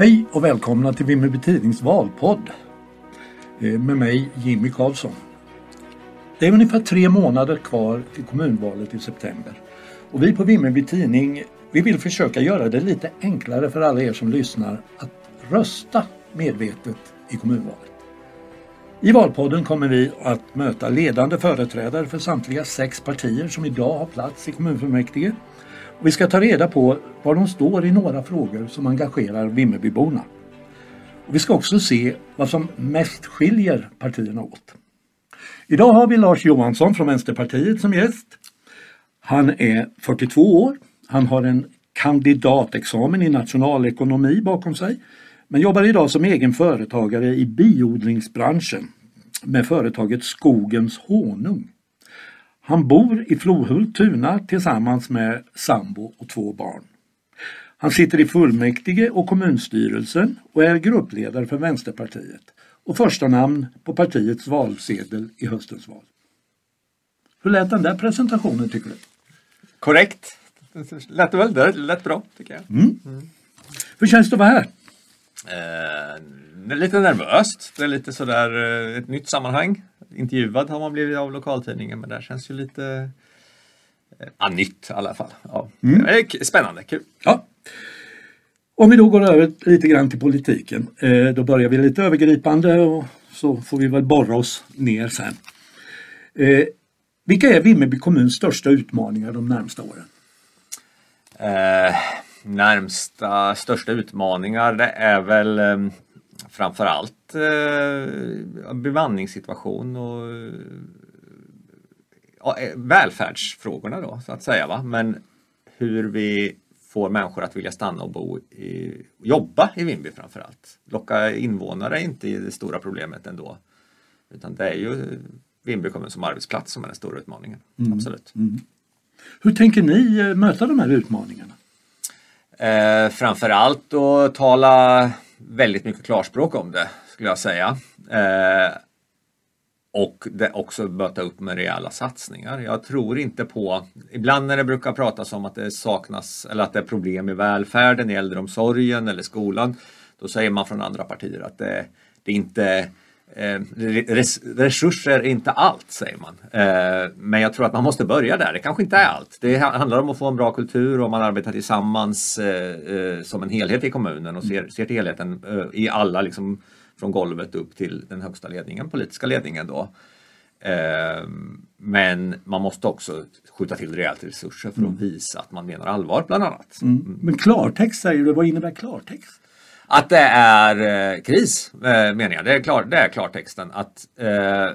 Hej och välkomna till Vimmerby Tidnings valpodd. Eh, med mig Jimmy Karlsson. Det är ungefär tre månader kvar till kommunvalet i september. Och vi på Vimmerby Tidning vi vill försöka göra det lite enklare för alla er som lyssnar att rösta medvetet i kommunvalet. I Valpodden kommer vi att möta ledande företrädare för samtliga sex partier som idag har plats i kommunfullmäktige. Vi ska ta reda på var de står i några frågor som engagerar Vimmerbyborna. Och vi ska också se vad som mest skiljer partierna åt. Idag har vi Lars Johansson från Vänsterpartiet som gäst. Han är 42 år. Han har en kandidatexamen i nationalekonomi bakom sig men jobbar idag som egen företagare i biodlingsbranschen med företaget Skogens honung. Han bor i Flohult, Tuna tillsammans med sambo och två barn. Han sitter i fullmäktige och kommunstyrelsen och är gruppledare för Vänsterpartiet och första namn på partiets valsedel i höstens val. Hur lät den där presentationen tycker du? Korrekt. Lät väl? Det lät bra tycker jag. Mm. Mm. Hur känns det att vara här? Eh, lite nervöst. Det är lite sådär eh, ett nytt sammanhang. Intervjuad har man blivit av lokaltidningen men det känns ju lite eh, nytt i alla fall. Ja. Mm. Det är spännande, kul. Ja. Om vi då går över lite grann till politiken. Eh, då börjar vi lite övergripande och så får vi väl borra oss ner sen. Eh, vilka är Vimmerby kommuns största utmaningar de närmsta åren? Eh, närmsta största utmaningar det är väl eh, framförallt eh, bemanningssituation och eh, välfärdsfrågorna då så att säga. Va? Men hur vi får människor att vilja stanna och bo i, jobba i Vimby framförallt. Locka invånare är inte det stora problemet ändå. Utan det är ju Vimby kommun som arbetsplats som är den stora utmaningen. Mm. Absolut. Mm. Hur tänker ni eh, möta de här utmaningarna? Eh, framförallt att tala väldigt mycket klarspråk om det skulle jag säga. Eh, och det också möta upp med rejäla satsningar. Jag tror inte på, ibland när det brukar pratas om att det saknas eller att det är problem i välfärden, i äldreomsorgen eller skolan, då säger man från andra partier att det, det inte Eh, resurser är inte allt, säger man. Eh, men jag tror att man måste börja där. Det kanske inte är allt. Det handlar om att få en bra kultur och man arbetar tillsammans eh, som en helhet i kommunen och ser, ser till helheten i alla, liksom, från golvet upp till den högsta ledningen, politiska ledningen då. Men man måste också skjuta till rejält resurser för att mm. visa att man menar allvar bland annat. Mm. Men klartext säger du, vad innebär klartext? Att det är eh, kris, eh, menar jag. Det är, klar, det är klartexten. Att eh,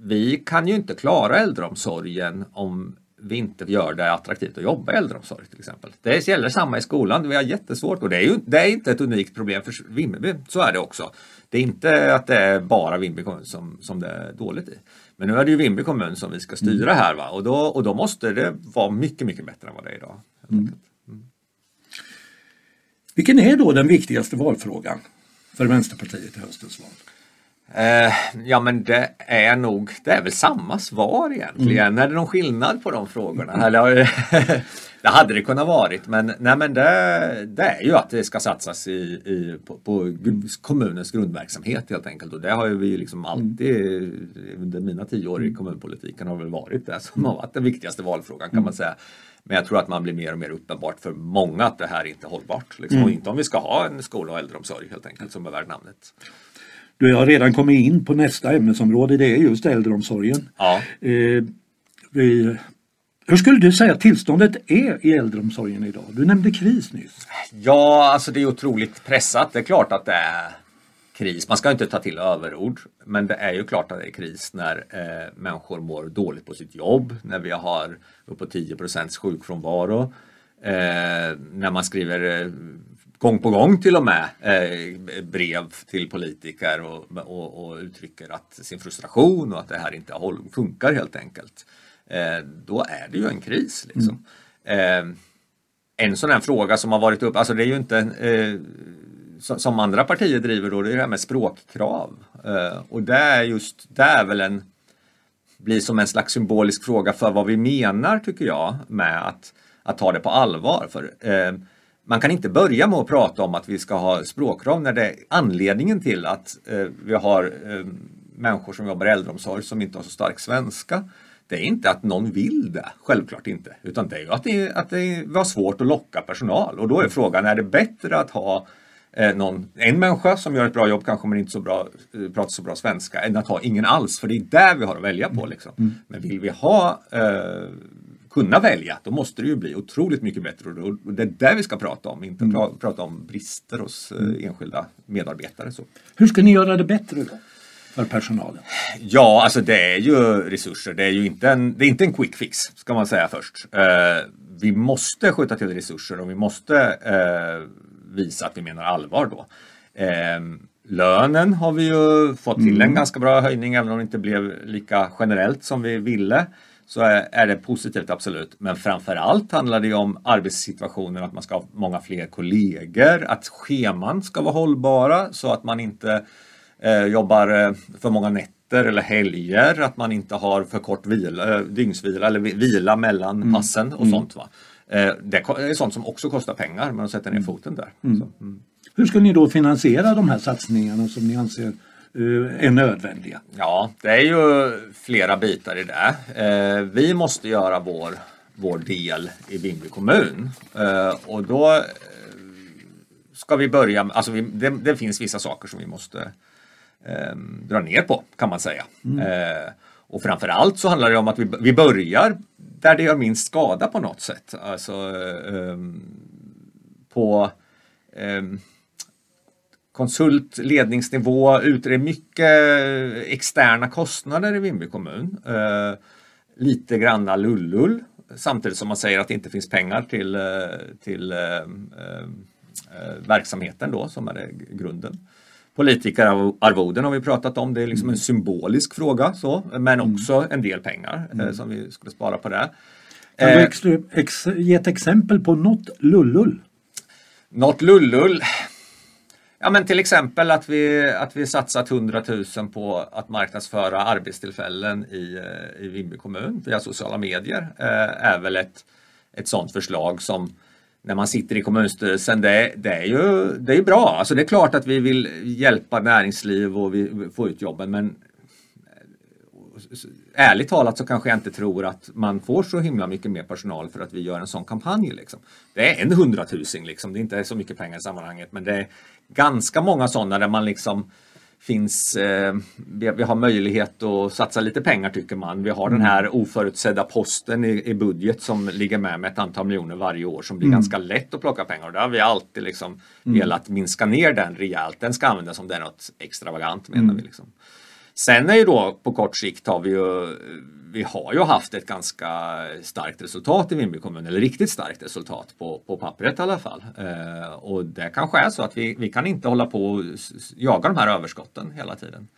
vi kan ju inte klara äldreomsorgen om vi inte gör det attraktivt att jobba i äldreomsorg till exempel. Det gäller samma i skolan. Vi har jättesvårt och det är ju det är inte ett unikt problem för Vimmerby. Så är det också. Det är inte att det är bara Vimmerby kommun som, som det är dåligt i. Men nu är det ju Vimmerby kommun som vi ska styra här va? Och, då, och då måste det vara mycket, mycket bättre än vad det är idag. Mm. Vilken är då den viktigaste valfrågan för Vänsterpartiet i höstens val? Eh, ja men det är nog, det är väl samma svar egentligen. Mm. Är det någon skillnad på de frågorna? Mm. Eller, det hade det kunnat varit men, nej, men det, det är ju att det ska satsas i, i på, på, kommunens grundverksamhet helt enkelt. Och det har ju vi liksom alltid under mina tio år i mm. kommunpolitiken har väl varit det som har varit den viktigaste valfrågan kan man mm. säga. Men jag tror att man blir mer och mer uppenbart för många att det här är inte är hållbart. Liksom. Mm. Och inte om vi ska ha en skola och äldreomsorg helt enkelt som är värd namnet. Du har redan kommit in på nästa ämnesområde, det är just äldreomsorgen. Ja. Eh, vi, hur skulle du säga att tillståndet är i äldreomsorgen idag? Du nämnde kris nyss. Ja, alltså det är otroligt pressat. Det är klart att det är kris. Man ska inte ta till överord, men det är ju klart att det är kris när eh, människor mår dåligt på sitt jobb, när vi har uppåt 10 sjukfrånvaro, eh, när man skriver eh, gång på gång till och med eh, brev till politiker och, och, och, uttrycker att sin frustration och att det här inte funkar helt enkelt. Eh, då är det ju en kris. Liksom. Mm. Eh, en sån här fråga som har varit upp, alltså det är ju inte eh, som andra partier driver då, det är det här med språkkrav. Eh, och det är just, det är väl en, blir som en slags symbolisk fråga för vad vi menar tycker jag med att, att ta det på allvar. För eh, man kan inte börja med att prata om att vi ska ha språkkrav när det är anledningen till att eh, vi har eh, människor som jobbar i äldreomsorg som inte har så stark svenska. Det är inte att någon vill det, självklart inte. Utan det är att det, att det var svårt att locka personal. Och då är frågan, är det bättre att ha någon, en människa som gör ett bra jobb kanske men inte så bra, eh, pratar så bra svenska än att ha ingen alls. För det är där vi har att välja på. Liksom. Mm. Men vill vi ha eh, kunna välja, då måste det ju bli otroligt mycket bättre. Och det är det vi ska prata om, inte mm. pra prata om brister hos eh, enskilda medarbetare. Så. Hur ska ni göra det bättre då? för personalen? Ja, alltså det är ju resurser. Det är ju inte en, det är inte en quick fix, ska man säga först. Eh, vi måste skjuta till resurser och vi måste eh, visa att vi menar allvar då. Eh, lönen har vi ju fått till mm. en ganska bra höjning, även om det inte blev lika generellt som vi ville så är, det positivt absolut. Men framförallt handlar det om arbetssituationen, att man ska ha många fler kollegor, att scheman ska vara hållbara så att man inte eh, jobbar eh, för många nätter eller helger, att man inte har för kort vila, eh, dygnsvila eller vila mellan mm. passen och mm. sånt. Va? Eh, det är sånt som också kostar pengar, men att sätta ner mm. foten där. Mm. Mm. Hur ska ni då finansiera de här satsningarna som ni anser är nödvändiga? Ja, det är ju flera bitar i det. Vi måste göra vår, vår del i Vimmerby kommun och då ska vi börja, alltså vi, det, det finns vissa saker som vi måste eh, dra ner på kan man säga. Mm. Och framförallt så handlar det om att vi, vi börjar där det gör minst skada på något sätt. Alltså eh, på eh, konsultledningsnivå, utreder mycket externa kostnader i Vimmerby kommun. Eh, lite granna lullull samtidigt som man säger att det inte finns pengar till, eh, till eh, eh, verksamheten då som är grunden. Politikerarvoden har vi pratat om, det är liksom en symbolisk fråga så, men mm. också en del pengar eh, mm. som vi skulle spara på det. Kan du eh, ex, ex, ge ett exempel på något lullull? Något lullull? Ja men till exempel att vi, att vi satsat 100 000 på att marknadsföra arbetstillfällen i, eh, i Vimmerby kommun via sociala medier är väl ett, ett sådant förslag som när man sitter i kommunstyrelsen, det, det, är ju det är bra. Alltså det är klart att vi vill hjälpa näringsliv och vi, få ut jobben men ärligt talat så kanske jag inte tror att man får så himla mycket mer personal för att vi gör en sån kampanj. Liksom. Det är en hundratusing, liksom. det är inte så mycket pengar i sammanhanget men det är ganska många sådana där man liksom finns, eh, vi, vi, har möjlighet att satsa lite pengar tycker man. Vi har mm. den här oförutsedda posten i, i, budget som ligger med med ett antal miljoner varje år som blir mm. ganska lätt att plocka pengar och där har vi alltid liksom mm. velat minska ner den rejält. Den ska användas om det är något extravagant menar mm. vi. Liksom. Sen är ju då på kort sikt har vi ju vi har ju haft ett ganska starkt resultat i Vimmerby kommun, eller riktigt starkt resultat på, på pappret i alla fall. Eh, och det kanske är så att vi, vi kan inte hålla på och jaga de här överskotten hela tiden.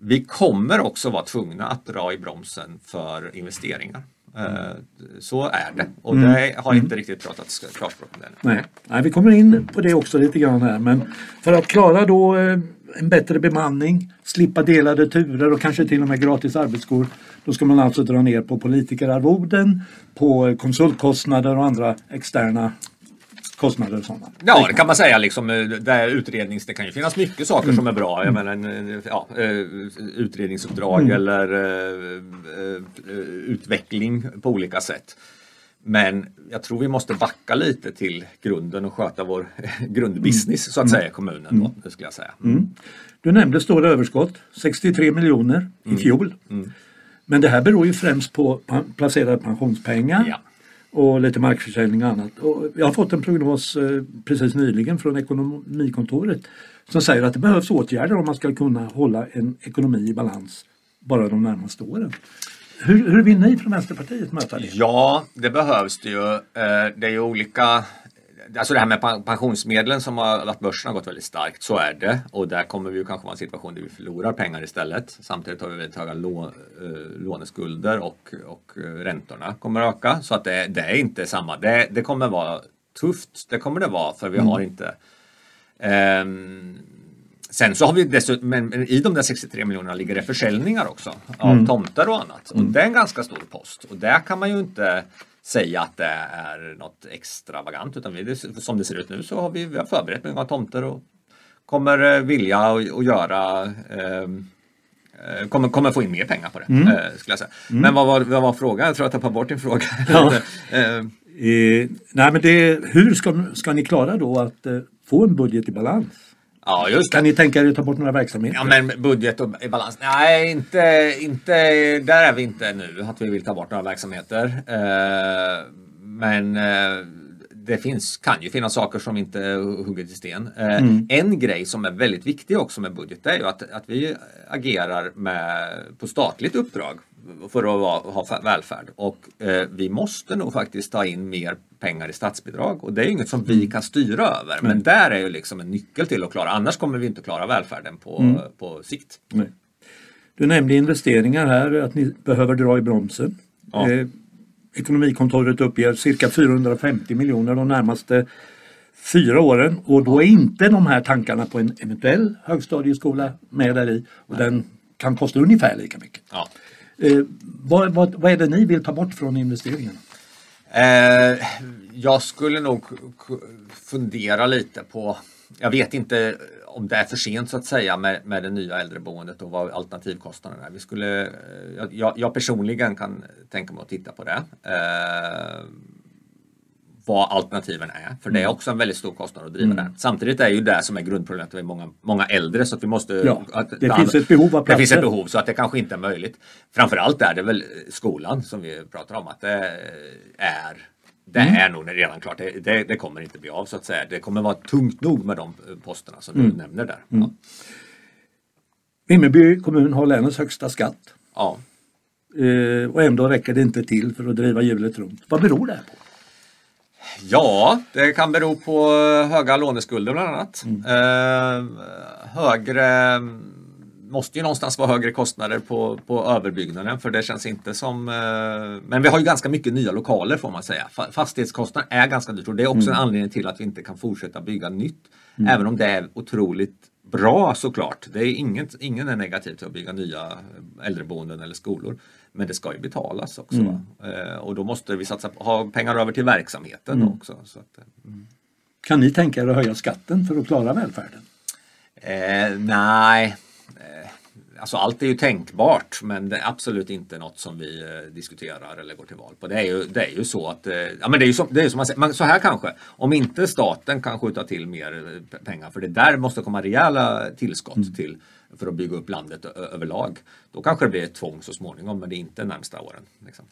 Vi kommer också vara tvungna att dra i bromsen för investeringar. Mm. Så är det och mm. det har inte mm. riktigt pratats klarspråk om det. Nej. Nej, vi kommer in på det också lite grann här men för att klara då eh, en bättre bemanning, slippa delade turer och kanske till och med gratis arbetsskor. Då ska man alltså dra ner på politikerarvoden, på konsultkostnader och andra externa kostnader och sådana. Ja, det kan man säga. Liksom, eh, där utrednings, det kan ju finnas mycket saker mm. som är bra. Jag menar, en, ja, eh, utredningsuppdrag mm. eller uh, utveckling på olika sätt. Men jag tror vi måste backa lite till grunden och sköta vår grundbusiness mm. så att säga i kommunen. Då, mm. skulle jag säga. Mm. Du nämnde stora överskott, 63 miljoner i mm. fjol. Mm. Men det här beror ju främst på placerade pensionspengar ja. och lite markförsäljning och annat. Och jag har fått en prognos eh, precis nyligen från Ekonomikontoret som säger att det behövs åtgärder om man ska kunna hålla en ekonomi i balans bara de närmaste åren. Hur, hur vill ni från Vänsterpartiet möta det? Ja, det behövs det ju. Eh, det är ju olika Alltså det här med pensionsmedlen som har, att börsen har gått väldigt starkt, så är det. Och där kommer vi ju kanske vara en situation där vi förlorar pengar istället. Samtidigt har vi väldigt höga lå, eh, låneskulder och, och räntorna kommer att öka. Så att det, det är inte samma. Det, det, kommer vara tufft, det kommer det vara för vi mm. har inte um, Sen så har vi dessutom, men i de där 63 miljonerna ligger det försäljningar också av mm. tomter och annat. Och mm. det är en ganska stor post. Och där kan man ju inte säga att det är något extravagant utan vi, som det ser ut nu så har vi, vi har förberett många tomter och kommer vilja att göra eh, Kommer, kommer få in mer pengar på det. Mm. Eh, skulle jag säga. Mm. Men vad var, vad var frågan? Jag tror jag tappade bort din fråga. Ja. eh, nej, men det, hur ska, ska ni klara då att eh, få en budget i balans? Ja, just det. Kan ni tänka er att ta bort några verksamheter? Ja, men budget och i balans? Nej, inte, inte, där är vi inte nu, att vi vill ta bort några verksamheter. Eh, men eh, det finns, kan ju finnas saker som inte hugger till sten. Eh, mm. En grej som är väldigt viktig också med budget är ju att, att vi agerar med, på statligt uppdrag för att ha välfärd. Och eh, vi måste nog faktiskt ta in mer pengar i statsbidrag och det är inget som vi mm. kan styra över. Men där är ju liksom en nyckel till att klara, annars kommer vi inte klara välfärden på, mm. på sikt. Nej. Du nämnde investeringar här, att ni behöver dra i bromsen. Ja. Eh, Ekonomikontoret uppger cirka 450 miljoner de närmaste fyra åren och då är inte de här tankarna på en eventuell högstadieskola med där i och den kan kosta ungefär lika mycket. Ja. Eh, vad, vad, vad är det ni vill ta bort från investeringen? Eh, jag skulle nog fundera lite på, jag vet inte om det är för sent så att säga med, med det nya äldreboendet och vad alternativkostnaderna är. Vi skulle, eh, jag, jag personligen kan tänka mig att titta på det. Eh, vad alternativen är. För det är mm. också en väldigt stor kostnad att driva mm. det. Samtidigt är ju det som är grundproblemet att vi är många, många äldre så att vi måste... Ja, att, det finns ett behov av platser. Det finns ett behov så att det kanske inte är möjligt. Framförallt är det väl skolan som vi pratar om att det är det mm. är nog redan klart. Det, det, det, kommer inte bli av så att säga. Det kommer vara tungt nog med de posterna som mm. du nämner där. Mm. Ja. Vimmerby kommun har länets högsta skatt. Ja. Eh, och ändå räcker det inte till för att driva hjulet runt. Vad beror det här på? Ja, det kan bero på höga låneskulder bland annat. Mm. Eh, högre måste ju någonstans vara högre kostnader på, på överbyggnaden för det känns inte som... Eh, men vi har ju ganska mycket nya lokaler får man säga. Fastighetskostnaden är ganska dyrt och det är också mm. en anledning till att vi inte kan fortsätta bygga nytt. Mm. Även om det är otroligt bra såklart. Det är inget, ingen är negativ till att bygga nya äldreboenden eller skolor. Men det ska ju betalas också. Mm. Eh, och då måste vi satsa ha pengar över till verksamheten mm. också. Så att, eh, mm. Kan ni tänka er att höja skatten för att klara välfärden? Eh, nej, Alltså allt är ju tänkbart men det är absolut inte något som vi eh, diskuterar eller går till val på. Det är ju, det är ju så att, eh, ja men det är ju som, det är som man säger, men så här kanske, om inte staten kan skjuta till mer eh, pengar för det där måste komma rejäla tillskott mm. till för att bygga upp landet överlag. Då kanske det blir ett tvång så småningom men det är inte närmsta åren. Liksom.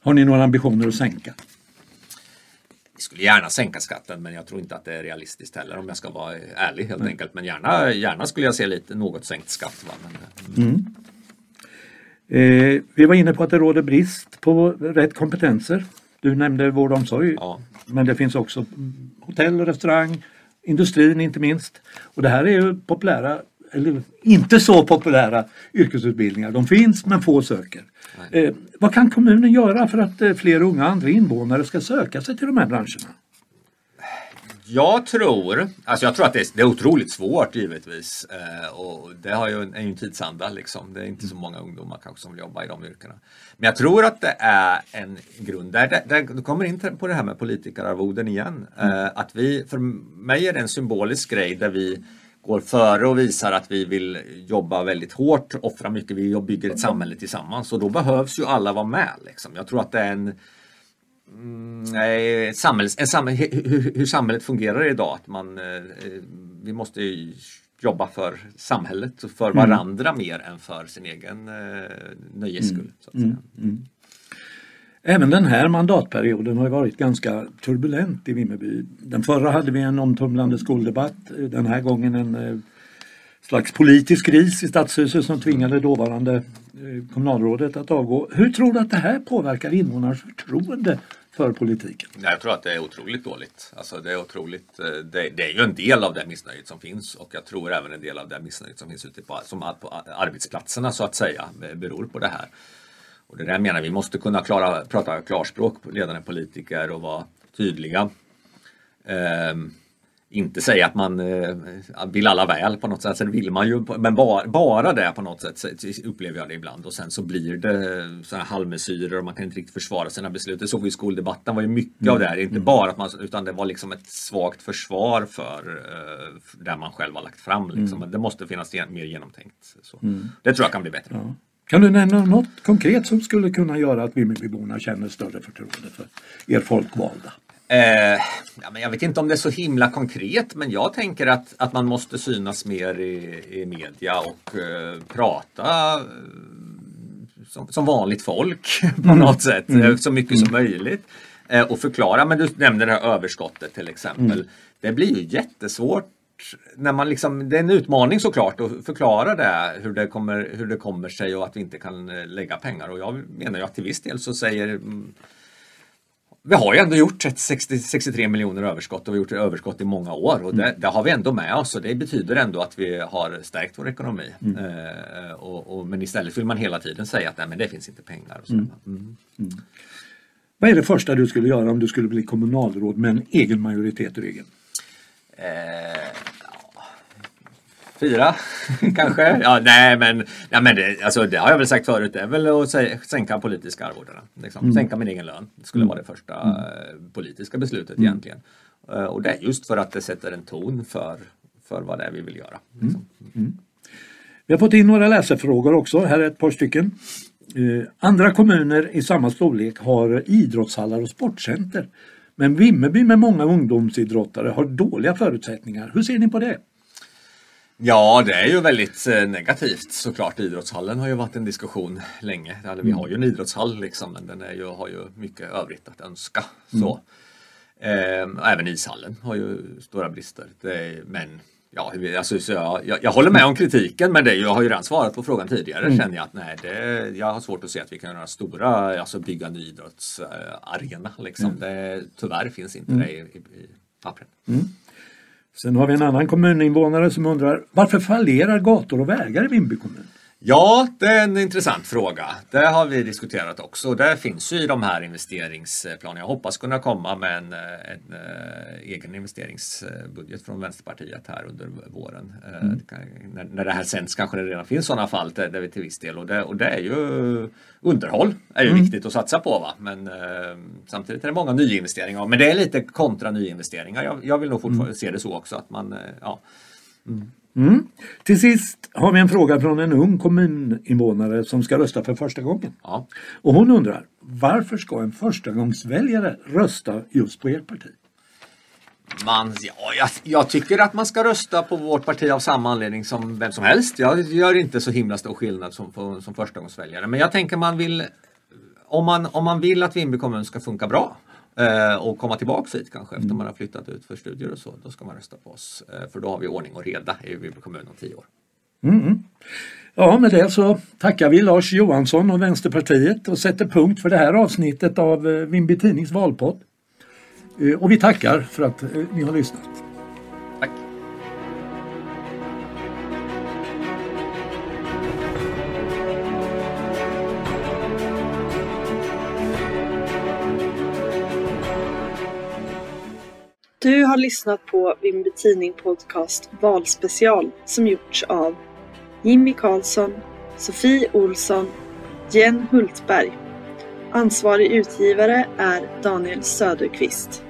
Har ni några ambitioner att sänka? Skulle gärna sänka skatten men jag tror inte att det är realistiskt heller om jag ska vara ärlig helt mm. enkelt. Men gärna, gärna skulle jag se lite något sänkt skatt. Va? Men, mm. eh, vi var inne på att det råder brist på rätt kompetenser. Du nämnde vård och omsorg. Ja. Men det finns också hotell och restaurang, industrin inte minst. Och det här är ju populära eller inte så populära yrkesutbildningar. De finns men få söker. Eh, vad kan kommunen göra för att eh, fler unga andra invånare ska söka sig till de här branscherna? Jag tror, alltså jag tror att det är, det är otroligt svårt givetvis. Eh, och det har ju en, en tidsanda liksom. Det är inte så många ungdomar kanske som vill jobba i de yrkena. Men jag tror att det är en grund där, där, där du kommer in på det här med politikerarvoden igen. Mm. Eh, att vi, för mig är det en symbolisk grej där vi går före och visar att vi vill jobba väldigt hårt, offra mycket, vi bygger ett samhälle tillsammans och då behövs ju alla vara med. Liksom. Jag tror att det är en mm, samhälls, en samhäll, hur, hur, samhället fungerar idag. Att man, eh, vi måste jobba för samhället och för mm. varandra mm. mer än för sin egen eh, nöjes skull. Mm. Mm. Även den här mandatperioden har varit ganska turbulent i Vimmerby. Den förra hade vi en omtumlande skoldebatt. Den här gången en eh, slags politisk kris i stadshuset som tvingade dåvarande eh, kommunalrådet att avgå. Hur tror du att det här påverkar invånarnas förtroende för politiken? Jag tror att det är otroligt dåligt. Alltså det, är otroligt, eh, det, det, är ju en del av det missnöjet som finns och jag tror även en del av det missnöjet som finns ute på, som på arbetsplatserna så att säga beror på det här. Och det där menar vi måste kunna klara, prata klarspråk, ledande politiker och vara tydliga. Um, inte säga att man eh, vill alla väl på något sätt, sen vill man ju, men bara, bara det på något sätt upplever jag det ibland och sen så blir det halvmesyrer och man kan inte riktigt försvara sina beslut. Det såg vi i skoldebatten var ju mycket mm. av det här, inte mm. bara att man, utan det var liksom ett svagt försvar för uh, det man själv har lagt fram. Liksom. Mm. Det måste finnas mer genomtänkt. Så. Mm. Det tror jag kan bli bättre. Ja. Kan du nämna något konkret som skulle kunna göra att Vimmerbyborna känner större förtroende för er folkvalda? Eh, ja, men jag vet inte om det är så himla konkret men jag tänker att, att man måste synas mer i, i media och eh, prata eh, som, som, vanligt folk på mm. något sätt mm. så mycket mm. som möjligt. Eh, och förklara, men du nämnde det här överskottet till exempel. Mm. Det blir ju jättesvårt när man liksom, det är en utmaning såklart att förklara det hur, det kommer, hur det kommer sig och att vi inte kan eh, lägga pengar. Och jag menar ju att till viss del så säger mm, vi har ju ändå gjort 60, 63 miljoner överskott och vi har gjort överskott i många år och det, mm. det, har vi ändå med oss och det betyder ändå att vi har stärkt vår ekonomi. Mm. Eh, och, och, men istället vill man hela tiden säga att nej, men det finns inte pengar. Och. Mm. mm. Mm. Vad är det första du skulle göra om du skulle bli kommunalråd med en egen majoritet i ryggen? Eh, Fyra kanske? Ja, nej men, ja, men det, alltså, det har jag väl sagt förut, det är väl att sänka politiska arvodena. Liksom. Mm. Sänka min egen lön. Det skulle mm. vara det första mm. politiska beslutet mm. egentligen. Uh, och det är just för att det sätter en ton för, för vad det är vi vill göra. Liksom. Mm. Mm. Vi har fått in några läsarfrågor också, här är ett par stycken. Uh, andra kommuner i samma storlek har idrottshallar och sportcenter. Men Vimmerby med många ungdomsidrottare har dåliga förutsättningar. Hur ser ni på det? Ja, det är ju väldigt eh, negativt såklart. Idrottshallen har ju varit en diskussion länge. Vi har ju en idrottshall liksom, men den är ju, har ju mycket övrigt att önska. Så. Mm. Eh, även ishallen har ju stora brister. Är, men ja, alltså, så jag, jag, jag, håller med om kritiken men det, jag har ju redan svarat på frågan tidigare mm. känner jag att nej, det, jag har svårt att se att vi kan göra stora, alltså bygga en idrottsarena. Liksom. Mm. Det, tyvärr finns inte mm. det i, i, i pappret. Sen har vi en annan kommuninvånare som undrar varför fallerar gator och vägar i Vimby kommun? Ja, det är en intressant fråga. Det har vi diskuterat också. Det finns ju i de här investeringsplanerna. Jag hoppas kunna komma med en, en, en egen investeringsbudget från Vänsterpartiet här under våren. Eh, mm. När, när det här sänds kanske det redan finns sådana fall där, där vi till viss del och det, och det är ju underhåll är ju mm. viktigt att satsa på. Va? Men eh, samtidigt är det många nyinvesteringar. Men det är lite kontra nyinvesteringar. Jag, jag vill nog fortfarande mm. se det så också att man eh, ja, mm. Mm. Till sist har vi en fråga från en ung kommuninvånare som ska rösta för första gången. Ja. Och hon undrar, varför ska en förstagångsväljare rösta just på ert parti? Man, ja, jag, jag, tycker att man ska rösta på vårt parti av samma anledning som vem som helst. Jag gör inte så himla stor skillnad som, som förstagångsväljare. Men jag tänker man vill om man, om man vill att Vimby kommun ska funka bra Eh, och komma tillbaks hit kanske efter mm. man har flyttat ut för studier och så. Då ska man rösta på oss. Eh, för då har vi ordning och reda i Vimmerby kommun om tio år. Mm. Ja, med det så tackar vi Lars Johansson och Vänsterpartiet och sätter punkt för det här avsnittet av eh, Vimby Tidnings valpodd. Och vi tackar för att ni har lyssnat. Du har lyssnat på Vimby Tidning Podcast Valspecial som gjorts av Jimmy Karlsson, Sofie Olsson, Jen Hultberg. Ansvarig utgivare är Daniel Söderqvist.